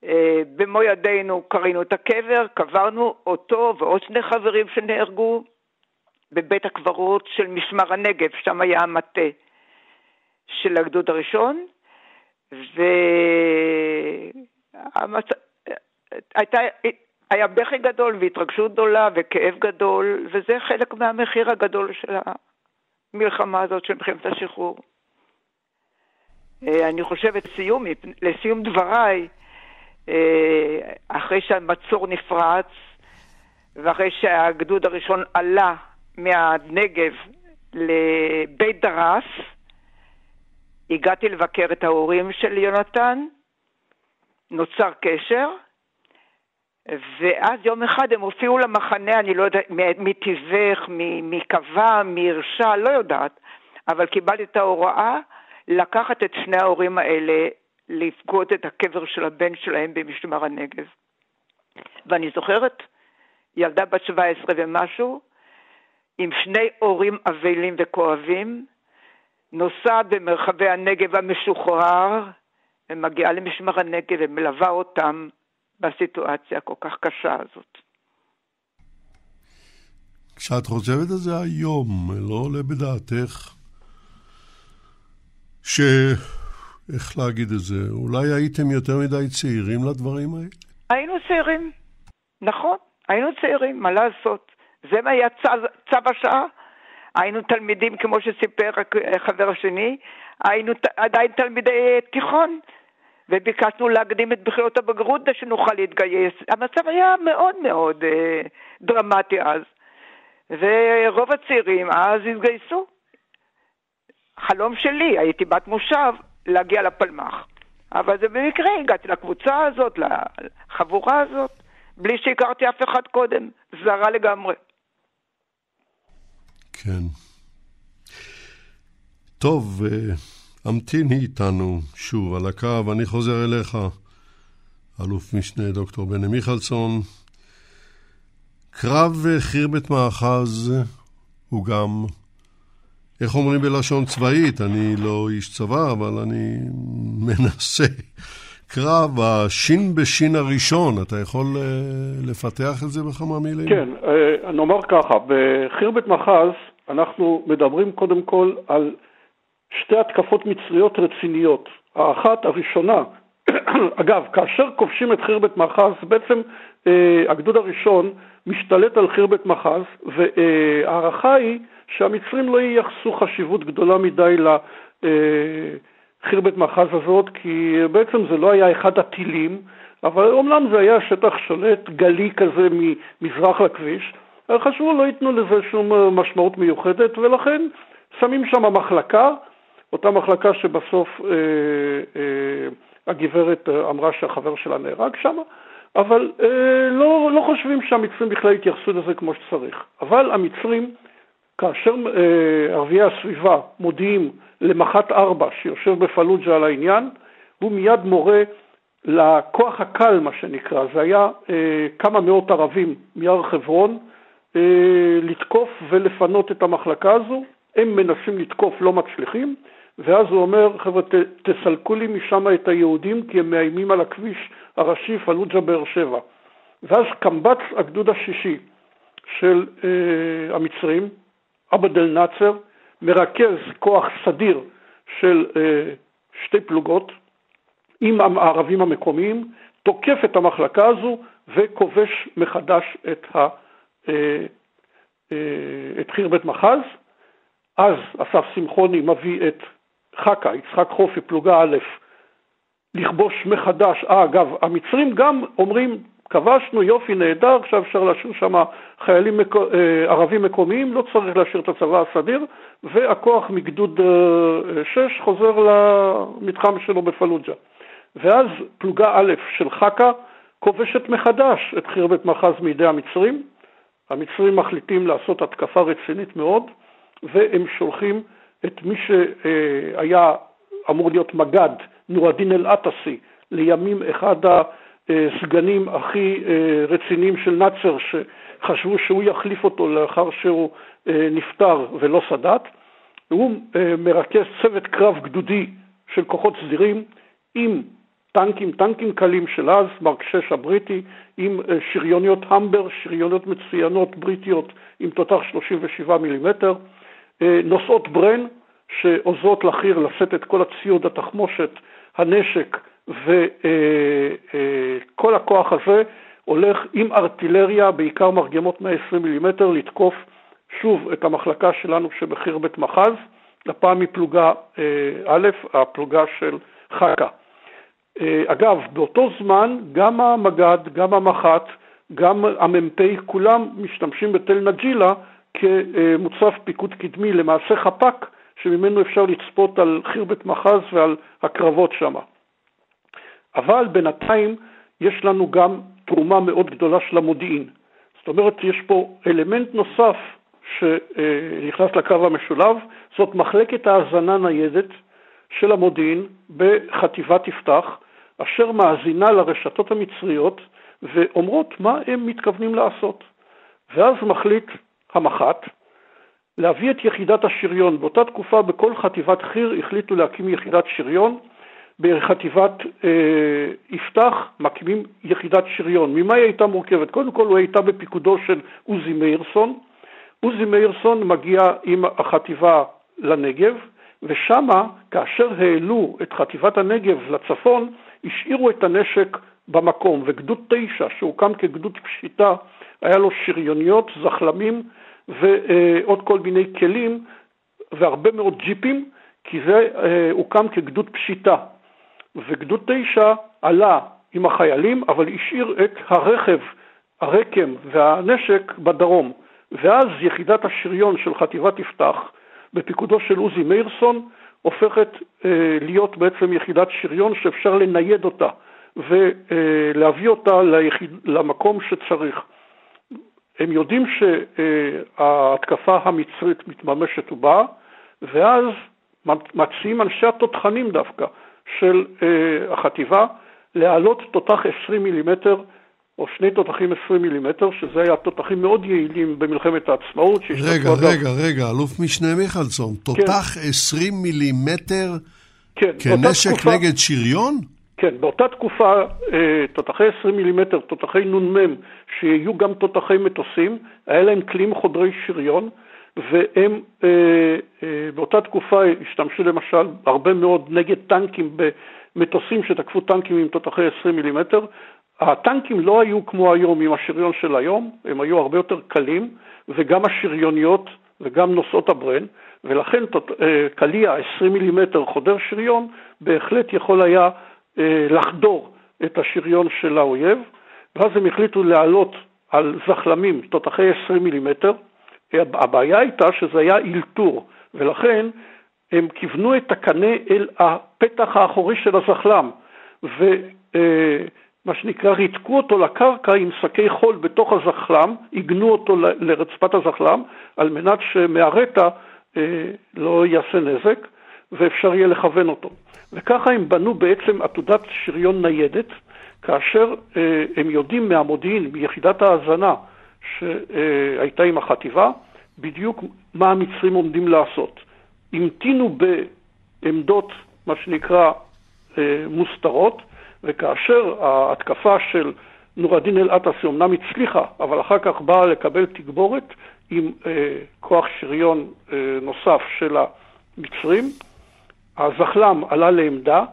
אה, במו ידינו קרינו את הקבר, קברנו אותו ועוד שני חברים שנהרגו בבית הקברות של משמר הנגב, שם היה המטה של הגדוד הראשון, והיה בכי גדול והתרגשות גדולה וכאב גדול, וזה חלק מהמחיר הגדול של המלחמה הזאת, של מלחמת השחרור. אה, אני חושבת, סיום, לסיום דבריי, אה, אחרי שהמצור נפרץ, ואחרי שהגדוד הראשון עלה מהנגב לבית דרס, הגעתי לבקר את ההורים של יונתן, נוצר קשר, ואז יום אחד הם הופיעו למחנה, אני לא יודעת, מי תיווך, מי קבע, מי לא יודעת, אבל קיבלתי את ההוראה לקחת את שני ההורים האלה, לפקוד את הקבר של הבן שלהם במשמר הנגב. ואני זוכרת, ילדה בת 17 ומשהו, עם שני הורים אבלים וכואבים, נוסעת במרחבי הנגב המשוחרר, ומגיעה למשמר הנגב ומלווה אותם בסיטואציה הכל כך קשה הזאת. כשאת חושבת על זה היום, לא עולה בדעתך ש... איך להגיד את זה? אולי הייתם יותר מדי צעירים לדברים האלה? היינו צעירים, נכון, היינו צעירים, מה לעשות? זה מה היה צו, צו השעה. היינו תלמידים, כמו שסיפר החבר השני, היינו עדיין תלמידי תיכון, וביקשנו להקדים את בחירות הבגרות כדי שנוכל להתגייס. המצב היה מאוד מאוד אה, דרמטי אז, ורוב הצעירים אז התגייסו. חלום שלי, הייתי בת מושב, להגיע לפלמ"ח. אבל זה במקרה, הגעתי לקבוצה הזאת, לחבורה הזאת, בלי שהכרתי אף אחד קודם, זרה לגמרי. כן. טוב, אה, המתיני איתנו שוב על הקו, אני חוזר אליך, אלוף משנה דוקטור בני מיכלסון. קרב חירבת מאחז הוא גם, איך אומרים בלשון צבאית, אני לא איש צבא, אבל אני מנסה. קרב השין בשין הראשון, אתה יכול אה, לפתח את זה בכמה מילים? כן, אה, נאמר ככה, בחירבת מחז אנחנו מדברים קודם כל על שתי התקפות מצריות רציניות. האחת, הראשונה, אגב, כאשר כובשים את חירבת מאחז, בעצם אה, הגדוד הראשון משתלט על חירבת מאחז, וההערכה היא שהמצרים לא ייחסו חשיבות גדולה מדי לחירבת מאחז הזאת, כי בעצם זה לא היה אחד הטילים, אבל אומנם זה היה שטח שולט גלי כזה ממזרח לכביש, חשבו לא ייתנו לזה שום משמעות מיוחדת, ולכן שמים שם מחלקה, אותה מחלקה שבסוף אה, אה, הגברת אמרה שהחבר שלה נהרג שם, אבל אה, לא, לא חושבים שהמצרים בכלל יתייחסו לזה כמו שצריך. אבל המצרים, כאשר אה, ערביי הסביבה מודיעים למח"ט ארבע שיושב בפלוג'ה על העניין, הוא מיד מורה לכוח הקל, מה שנקרא, זה היה אה, כמה מאות ערבים מהר חברון, אה, לתקוף ולפנות את המחלקה הזו. הם מנסים לתקוף, לא מצליחים, ואז הוא אומר, חבר'ה, תסלקו לי משם את היהודים כי הם מאיימים על הכביש הראשי פלוג'ה באר שבע. ואז קמב"ץ הגדוד השישי של אה, המצרים, עבד אל-נאצר, מרכז כוח סדיר של אה, שתי פלוגות עם הערבים המקומיים, תוקף את המחלקה הזו וכובש מחדש את, ה, אה, אה, את חירבת מחז. אז אסף שמחוני מביא את חכה, יצחק חופי, פלוגה א', לכבוש מחדש. אה, אגב, המצרים גם אומרים, כבשנו, יופי, נהדר, עכשיו אפשר להשאיר שם חיילים מק... אה, ערבים מקומיים, לא צריך להשאיר את הצבא הסדיר, והכוח מגדוד 6 אה, חוזר למתחם שלו בפלוג'ה. ואז פלוגה א' של חכה כובשת מחדש את חירבת מאחז מידי המצרים. המצרים מחליטים לעשות התקפה רצינית מאוד, והם שולחים את מי שהיה אמור להיות מג"ד, נורדין אל-עטסי, לימים אחד הסגנים הכי אה, רציניים של נאצר, שחשבו שהוא יחליף אותו לאחר שהוא אה, נפטר ולא סאדאת. הוא אה, מרכז צוות קרב גדודי של כוחות סדירים עם טנקים, טנקים קלים של אז, מרק 6 הבריטי, עם שריוניות המבר, שריוניות מצוינות בריטיות עם תותח 37 מילימטר. אה, נושאות ברן שעוזרות לחי"ר לשאת את כל הציוד, התחמושת, הנשק וכל אה, אה, הכוח הזה הולך עם ארטילריה, בעיקר מרגמות 120 מילימטר, לתקוף שוב את המחלקה שלנו שבחירבת מחז, הפעם מפלוגה א', הפלוגה של חכה. אגב, באותו זמן גם המג"ד, גם המח"ט, גם המ"פ, כולם משתמשים בתל נג'ילה כמוצב פיקוד קדמי, למעשה חפ"ק, שממנו אפשר לצפות על חירבת מחז ועל הקרבות שם. אבל בינתיים יש לנו גם תרומה מאוד גדולה של המודיעין. זאת אומרת, יש פה אלמנט נוסף שנכנס לקו המשולב, זאת מחלקת האזנה ניידת של המודיעין בחטיבת יפתח, אשר מאזינה לרשתות המצריות ואומרות מה הם מתכוונים לעשות. ואז מחליט המח"ט, להביא את יחידת השריון. באותה תקופה בכל חטיבת חי"ר החליטו להקים יחידת שריון, בחטיבת אה, יפתח מקימים יחידת שריון. ממה היא הייתה מורכבת? קודם כל הוא הייתה בפיקודו של עוזי מאירסון. עוזי מאירסון מגיע עם החטיבה לנגב, ושמה, כאשר העלו את חטיבת הנגב לצפון, השאירו את הנשק במקום, וגדוד תשע, שהוקם כגדוד פשיטה, היה לו שריוניות, זחלמים ועוד כל מיני כלים והרבה מאוד ג'יפים, כי זה אה, הוקם כגדוד פשיטה. וגדוד תשע עלה עם החיילים, אבל השאיר את הרכב, הרקם והנשק בדרום. ואז יחידת השריון של חטיבת יפתח, בפיקודו של עוזי מאירסון, הופכת אה, להיות בעצם יחידת שריון שאפשר לנייד אותה ולהביא אותה ליחיד, למקום שצריך. הם יודעים שההתקפה המצרית מתממשת ובאה, ואז מציעים אנשי התותחנים דווקא של אה, החטיבה להעלות תותח 20 מילימטר או שני תותחים 20 מילימטר, שזה היה תותחים מאוד יעילים במלחמת העצמאות. רגע, רגע, רגע, אלוף משנה מיכלסון, כן. תותח כן. 20 מילימטר כן, כנשק תקופה, נגד שריון? כן, באותה תקופה אה, תותחי 20 מילימטר, תותחי נ"מ, שיהיו גם תותחי מטוסים, היה להם כלים חודרי שריון, והם אה, אה, באותה תקופה השתמשו למשל הרבה מאוד נגד טנקים במטוסים שתקפו טנקים עם תותחי 20 מילימטר. הטנקים לא היו כמו היום עם השריון של היום, הם היו הרבה יותר קלים, וגם השריוניות וגם נושאות הברן, ולכן קליע 20 מילימטר חודר שריון בהחלט יכול היה לחדור את השריון של האויב, ואז הם החליטו לעלות על זחלמים, תותחי 20 מילימטר. הבעיה הייתה שזה היה אילתור, ולכן הם כיוונו את הקנה אל הפתח האחורי של הזחלם, ומה שנקרא ריתקו אותו לקרקע עם שקי חול בתוך הזחלם, עיגנו אותו לרצפת הזחלם, על מנת שמהרטע אה, לא יעשה נזק ואפשר יהיה לכוון אותו. וככה הם בנו בעצם עתודת שריון ניידת, כאשר אה, הם יודעים מהמודיעין, מיחידת ההאזנה שהייתה עם החטיבה, בדיוק מה המצרים עומדים לעשות. המתינו בעמדות, מה שנקרא, אה, מוסתרות, וכאשר ההתקפה של נור א-דין אל-עטאסי אמנם הצליחה, אבל אחר כך באה לקבל תגבורת עם אה, כוח שריון אה, נוסף של המצרים, הזחל"ם עלה לעמדה,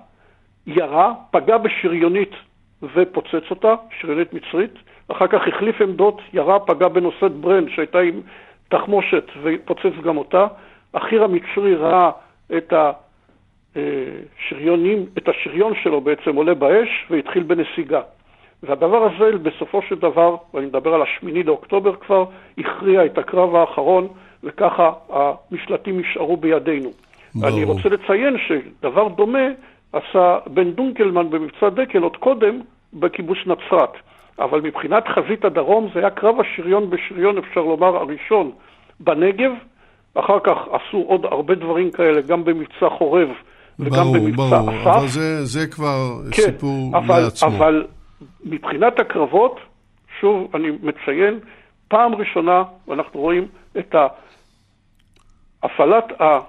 ירה, פגע בשריונית ופוצץ אותה, שריונית מצרית, אחר כך החליף עמדות, ירה, פגע בנושאת ברן שהייתה עם תחמושת ופוצץ גם אותה. החי"ר המצרי ראה את השריונים, את השריון שלו בעצם עולה באש והתחיל בנסיגה. והדבר הזה בסופו של דבר, ואני מדבר על השמיני לאוקטובר כבר, הכריע את הקרב האחרון, וככה המשלטים נשארו בידינו. ברור. אני רוצה לציין שדבר דומה עשה בן דונקלמן במבצע דקל עוד קודם בכיבוש נצרת. אבל מבחינת חזית הדרום זה היה קרב השריון בשריון, אפשר לומר, הראשון בנגב. אחר כך עשו עוד הרבה דברים כאלה, גם במבצע חורב וגם ברור, במבצע ברור, אסף. אבל זה, זה כבר כן, סיפור אבל, לעצמו. אבל מבחינת הקרבות, שוב אני מציין, פעם ראשונה אנחנו רואים את הפעלת,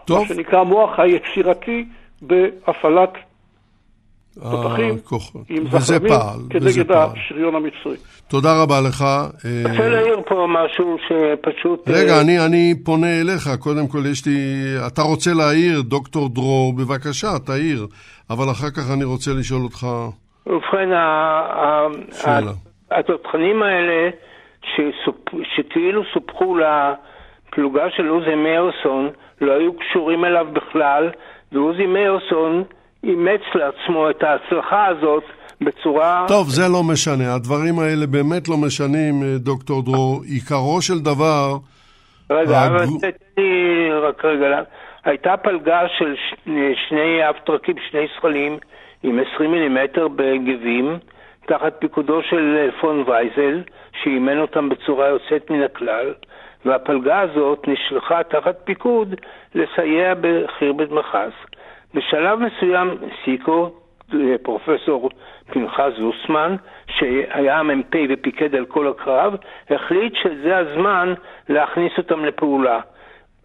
טוב. מה שנקרא המוח היצירתי בהפעלת תותחים עם זחלמים כנגד השריון המצרי. תודה רבה לך. אני רוצה להעיר פה משהו שפשוט... רגע, אה, אני, אני פונה אליך. קודם כל יש לי... אתה רוצה להעיר, דוקטור דרור, בבקשה, תעיר. אבל אחר כך אני רוצה לשאול אותך... ובכן, התותחנים האלה, שכאילו סופחו לפלוגה של עוזי מאירסון, לא היו קשורים אליו בכלל, ועוזי מאירסון אימץ לעצמו את ההצלחה הזאת בצורה... טוב, זה לא משנה. הדברים האלה באמת לא משנים, אה, דוקטור דרור. עיקרו של דבר... רגע, הג... לי רק רגע. הייתה פלגה של שני אבטרקים, שני זכלים, עם 20 מילימטר בגבים, תחת פיקודו של אה, פון וייזל, שאימן אותם בצורה יוצאת מן הכלל, והפלגה הזאת נשלחה תחת פיקוד לסייע בחירבת מחס. בשלב מסוים סיקו, אה, פרופסור פנחס זוסמן, שהיה המ"פ ופיקד על כל הקרב, החליט שזה הזמן להכניס אותם לפעולה.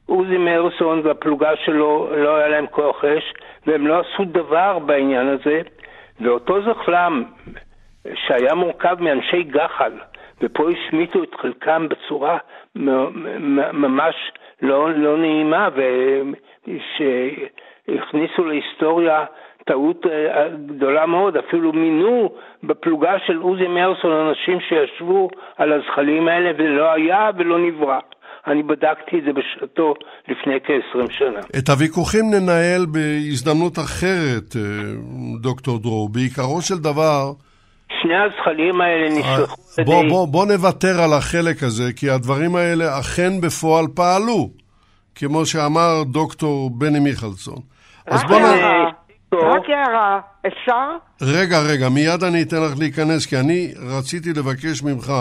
עוזי מרסון והפלוגה שלו לא היה להם כוח אש, והם לא עשו דבר בעניין הזה, ואותו זחל"ם, שהיה מורכב מאנשי גח"ל, ופה השמיטו את חלקם בצורה ממש לא, לא נעימה, והכניסו להיסטוריה טעות אה, גדולה מאוד, אפילו מינו בפלוגה של עוזי מרסון אנשים שישבו על הזחלים האלה ולא היה ולא נברא. אני בדקתי את זה בשעתו לפני כ-20 שנה. את הוויכוחים ננהל בהזדמנות אחרת, אה, דוקטור דרור. בעיקרו של דבר... שני הזחלים האלה אה, נשלחו על ידי... בוא, בוא נוותר על החלק הזה, כי הדברים האלה אכן בפועל פעלו, כמו שאמר דוקטור בני מיכלסון. אז בוא נ... רק הערה, אפשר? רגע, רגע, מיד אני אתן לך להיכנס, כי אני רציתי לבקש ממך...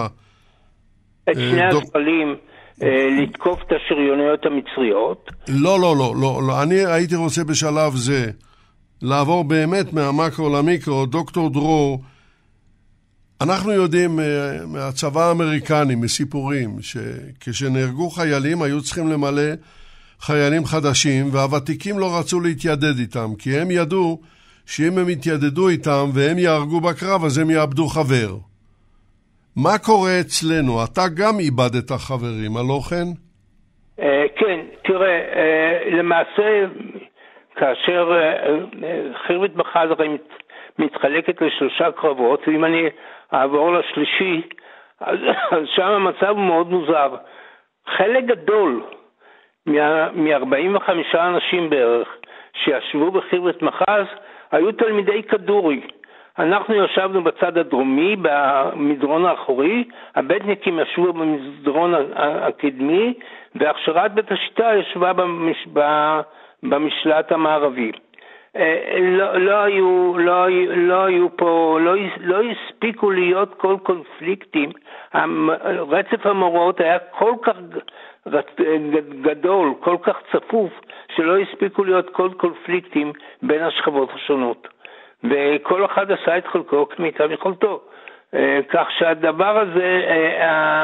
את שני הזחלים. אה, לתקוף את השריוניות המצריות. לא, לא, לא, לא, לא. אני הייתי רוצה בשלב זה לעבור באמת מהמקרו למיקרו. דוקטור דרור, אנחנו יודעים אה, מהצבא האמריקני, מסיפורים, שכשנהרגו חיילים היו צריכים למלא חיילים חדשים, והוותיקים לא רצו להתיידד איתם, כי הם ידעו שאם הם יתיידדו איתם והם יהרגו בקרב, אז הם יאבדו חבר. מה קורה אצלנו? אתה גם איבדת חברים, הלא כן? Uh, כן, תראה, uh, למעשה, כאשר הרי מת, מתחלקת לשלושה קרבות, ואם אני אעבור לשלישי, אז, אז שם המצב הוא מאוד מוזר. חלק גדול מ-45 אנשים בערך שישבו בחירבת מחז היו תלמידי כדורי. אנחנו ישבנו בצד הדרומי, במדרון האחורי, הבטניקים ישבו במסדרון הקדמי, והכשרת בית השיטה ישבה במש... במשלט המערבי. אה, לא, לא, היו, לא, לא היו פה, לא, לא הספיקו להיות כל קונפליקטים. רצף המאורעות היה כל כך גדול, כל כך צפוף, שלא הספיקו להיות כל קונפליקטים בין השכבות השונות. וכל אחד עשה את חלקו כמיטב יכולתו. אה, כך שהדבר הזה, אה,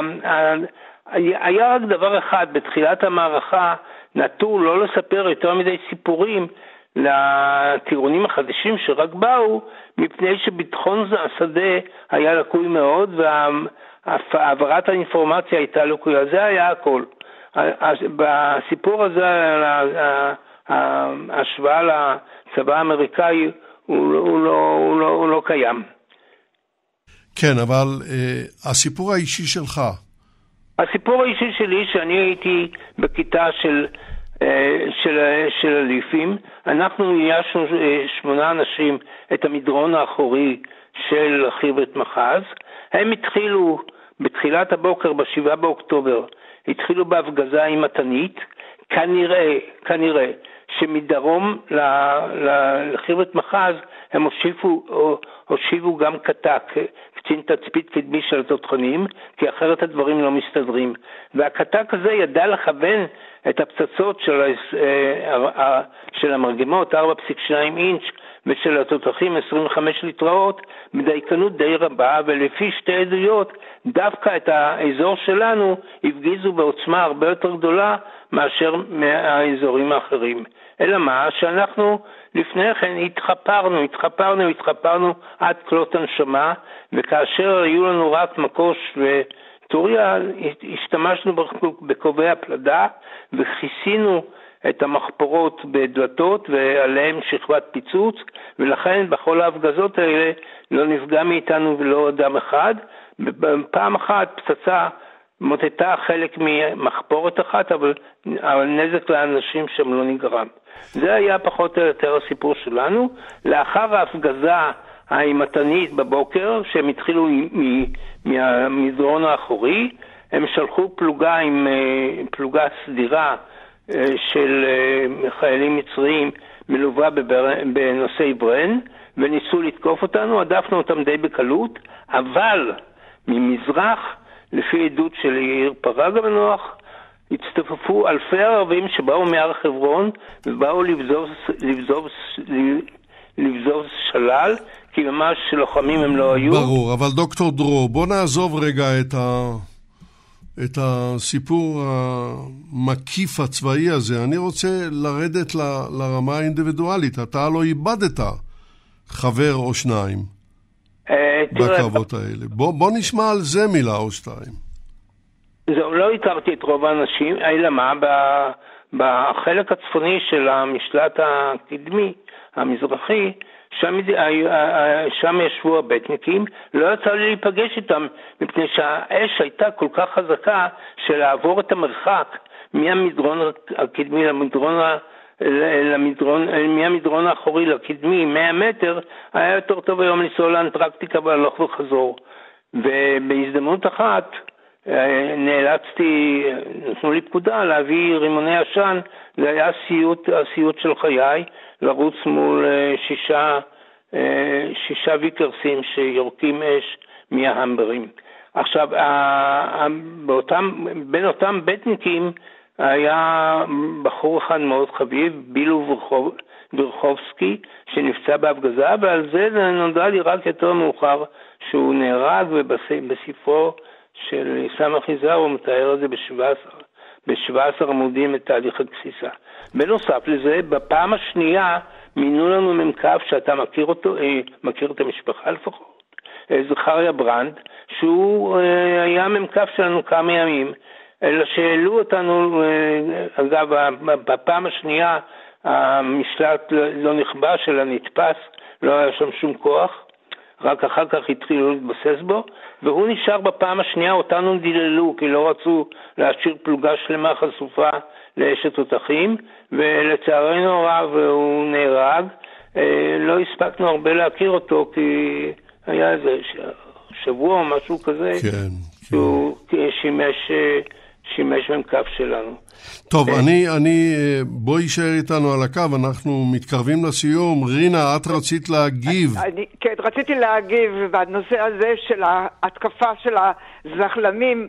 היה רק דבר אחד, בתחילת המערכה נטו לא לספר יותר מדי סיפורים לטירונים החדשים שרק באו, מפני שביטחון השדה היה לקוי מאוד והעברת האינפורמציה הייתה לקויה, זה היה הכל. בסיפור הזה, ההשוואה לצבא האמריקאי הוא, הוא, לא, הוא, לא, הוא לא קיים. כן, אבל uh, הסיפור האישי שלך. הסיפור האישי שלי, שאני הייתי בכיתה של, של, של אליפים, אנחנו איישנו uh, שמונה אנשים את המדרון האחורי של חירבת מחז. הם התחילו בתחילת הבוקר, ב-7 באוקטובר, התחילו בהפגזה עם מתנית, כנראה, כנראה, שמדרום לחירת מחז הם הושיבו, הושיבו גם קטק, קצין תצפית קדמי של התותחנים, כי אחרת הדברים לא מסתדרים. והקטק הזה ידע לכוון את הפצצות של, אה, של המרגמות, 4.2 אינץ', ושל התותחים 25 ליטראות בדייקנות די רבה, ולפי שתי עדויות, דווקא את האזור שלנו הפגיזו בעוצמה הרבה יותר גדולה מאשר מהאזורים האחרים. אלא מה? שאנחנו לפני כן התחפרנו, התחפרנו, התחפרנו עד כלות הנשמה, וכאשר היו לנו רק מקוש וטוריה, השתמשנו בקובעי הפלדה וכיסינו את המחפורות בדלתות ועליהן שכבת פיצוץ, ולכן בכל ההפגזות האלה לא נפגע מאיתנו ולא אדם אחד. פעם אחת פצצה מוטטה חלק ממחפורת אחת, אבל, אבל נזק לאנשים שם לא נגרם. זה היה פחות או יותר הסיפור שלנו. לאחר ההפגזה האימתנית בבוקר, שהם התחילו מהמדרון האחורי, הם שלחו פלוגה עם אה, פלוגה סדירה אה, של אה, חיילים מצריים מלווה בנושאי ברן, וניסו לתקוף אותנו, הדפנו אותם די בקלות, אבל ממזרח, לפי עדות של יאיר פרג המנוח, הצטופפו אלפי ערבים שבאו מהר חברון ובאו לבזוז, לבזוז, לבזוז שלל, כי ממש לוחמים הם לא היו. ברור, אבל דוקטור דרור, בוא נעזוב רגע את, ה... את הסיפור המקיף הצבאי הזה. אני רוצה לרדת ל... לרמה האינדיבידואלית. אתה לא איבדת חבר או שניים אה, בקרבות האלה. בוא, בוא נשמע על זה מילה או שתיים. זהו, לא הכרתי את רוב האנשים, אלא מה, בחלק הצפוני של המשלט הקדמי, המזרחי, שם, שם ישבו הבטניקים, לא יצא לי להיפגש איתם, מפני שהאש הייתה כל כך חזקה שלעבור את המרחק מהמדרון הקדמי למדרון, למדרון, מהמדרון האחורי לקדמי, 100 מטר, היה יותר טוב היום לנסוע לאנטרקטיקה והלוך וחזור. ובהזדמנות אחת, אה, נאלצתי, נתנו לי פקודה להביא רימוני עשן, זה היה הסיוט, הסיוט של חיי, לרוץ מול אה, שישה, אה, שישה ויקרסים שיורקים אש מההמברים. עכשיו, באותם, בין אותם בטניקים היה בחור אחד מאוד חביב, בילו ברחובסקי, שנפצע בהפגזה, ועל זה נודע לי רק יותר מאוחר שהוא נהרג, ובספרו של סמך יזהר, הוא מתאר את זה ב-17 עמודים את תהליך הגסיסה. בנוסף לזה, בפעם השנייה מינו לנו מ"כ שאתה מכיר אותו, אה, מכיר את המשפחה לפחות, אה, זכריה ברנד, שהוא אה, היה מ"כ שלנו כמה ימים. אלא שהעלו אותנו, אגב, בפעם השנייה המשלט לא, לא נכבש אלא נתפס, לא היה שם שום כוח, רק אחר כך התחילו להתבסס בו, והוא נשאר בפעם השנייה, אותנו דיללו, כי לא רצו להשאיר פלוגה שלמה חשופה לאשת תותחים, ולצערנו הרב הוא נהרג. אה, לא הספקנו הרבה להכיר אותו, כי היה איזה שבוע או משהו כזה, כן, שהוא כן. שימש, אה, שימש מ"כ שלנו. טוב, כן. אני, אני, אה, בואי יישאר איתנו על הקו, אנחנו מתקרבים לסיום. רינה, את רצית להגיב. אני, כן, רציתי להגיב בנושא הזה של ההתקפה של הזחלמים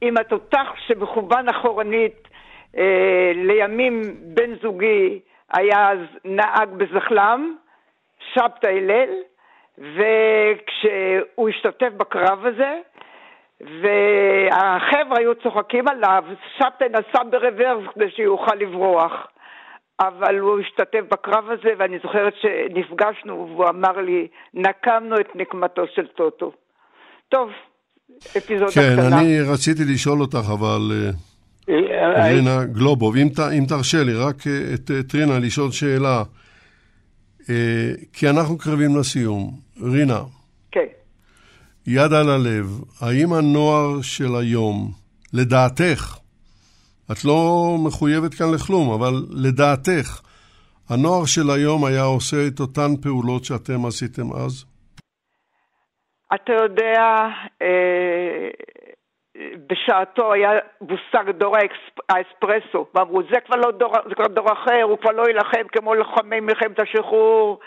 עם התותח שמכוון אחורנית אה, לימים בן זוגי היה אז נהג בזחלם, שבתא הלל, וכשהוא השתתף בקרב הזה, והחבר'ה היו צוחקים עליו, שבתאי נסע ברוורס כדי שיוכל לברוח. אבל הוא השתתף בקרב הזה, ואני זוכרת שנפגשנו, והוא אמר לי, נקמנו את נקמתו של טוטו. טוב, אפיזודה כן, קטנה. כן, אני רציתי לשאול אותך, אבל... אה, אה, רינה גלובוב, אם, אם תרשה לי, רק אה, את, את רינה לשאול שאלה, כי אנחנו קרבים לסיום. רינה, יד על הלב, האם הנוער של היום, לדעתך, את לא מחויבת כאן לכלום, אבל לדעתך, הנוער של היום היה עושה את אותן פעולות שאתם עשיתם אז? אתה יודע, אה, בשעתו היה מושג דור האספרסו, ואמרו, זה כבר לא דור, זה כבר דור אחר, הוא כבר לא יילחם כמו לוחמי מלחמת השחרור,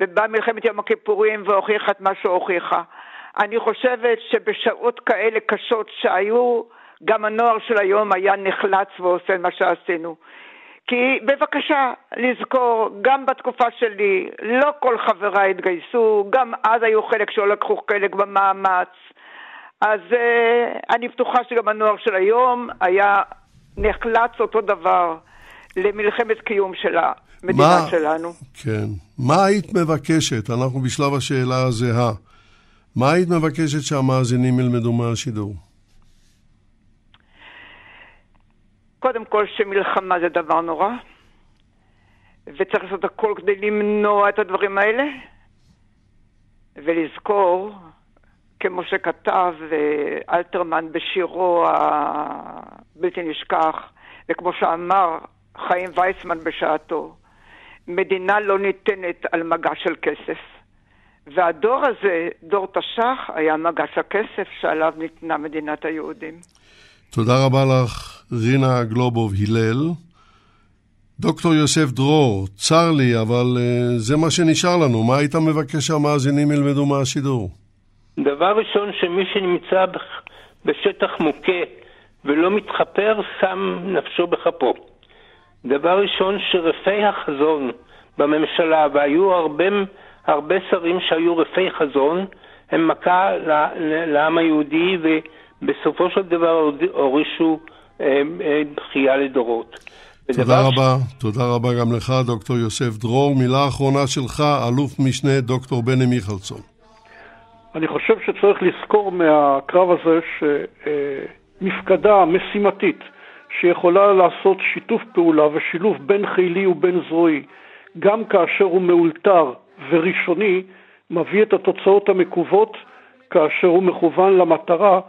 ובאה מלחמת יום הכיפורים והוכיחה את מה שהוכיחה. אני חושבת שבשעות כאלה קשות שהיו, גם הנוער של היום היה נחלץ ועושה מה שעשינו. כי בבקשה לזכור, גם בתקופה שלי, לא כל חבריי התגייסו, גם אז היו חלק שלא לקחו חלק במאמץ. אז uh, אני בטוחה שגם הנוער של היום היה נחלץ אותו דבר למלחמת קיום של המדינה מה, שלנו. כן. מה היית מבקשת? אנחנו בשלב השאלה הזהה. מה היית מבקשת שהמאזינים ילמדו מהשידור? קודם כל שמלחמה זה דבר נורא, וצריך לעשות הכל כדי למנוע את הדברים האלה, ולזכור, כמו שכתב אה, אלתרמן בשירו הבלתי נשכח, וכמו שאמר חיים ויצמן בשעתו, מדינה לא ניתנת על מגע של כסף. והדור הזה, דור תש"ח, היה מגש הכסף שעליו ניתנה מדינת היהודים. תודה רבה לך, רינה גלובוב הלל. דוקטור יוסף דרור, צר לי, אבל uh, זה מה שנשאר לנו. מה היית מבקש שהמאזינים ילמדו מהשידור? דבר ראשון, שמי שנמצא בשטח מוכה ולא מתחפר, שם נפשו בכפו. דבר ראשון, שרפי החזון בממשלה, והיו הרבה הרבה שרים שהיו רפי חזון, הם מכה לעם היהודי ובסופו של דבר הורישו אה, אה, בכייה לדורות. תודה רבה, ש... תודה רבה גם לך, דוקטור יוסף דרור. מילה אחרונה שלך, אלוף משנה דוקטור בני מיכלסון. אני חושב שצריך לזכור מהקרב הזה שמפקדה משימתית שיכולה לעשות שיתוף פעולה ושילוב בין חילי ובין זרועי, גם כאשר הוא מאולתר וראשוני מביא את התוצאות המקוות כאשר הוא מכוון למטרה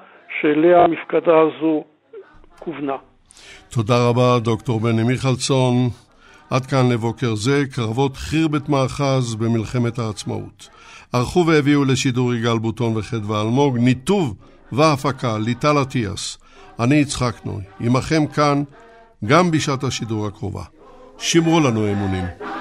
שאליה המפקדה הזו כוונה. תודה רבה, דוקטור בני מיכלסון. עד כאן לבוקר זה, קרבות חירבת מאחז במלחמת העצמאות. ערכו והביאו לשידור יגאל בוטון וחדווה אלמוג, ניתוב והפקה ליטל אטיאס. אני יצחק נוי, עמכם כאן גם בשעת השידור הקרובה. שמרו לנו אמונים.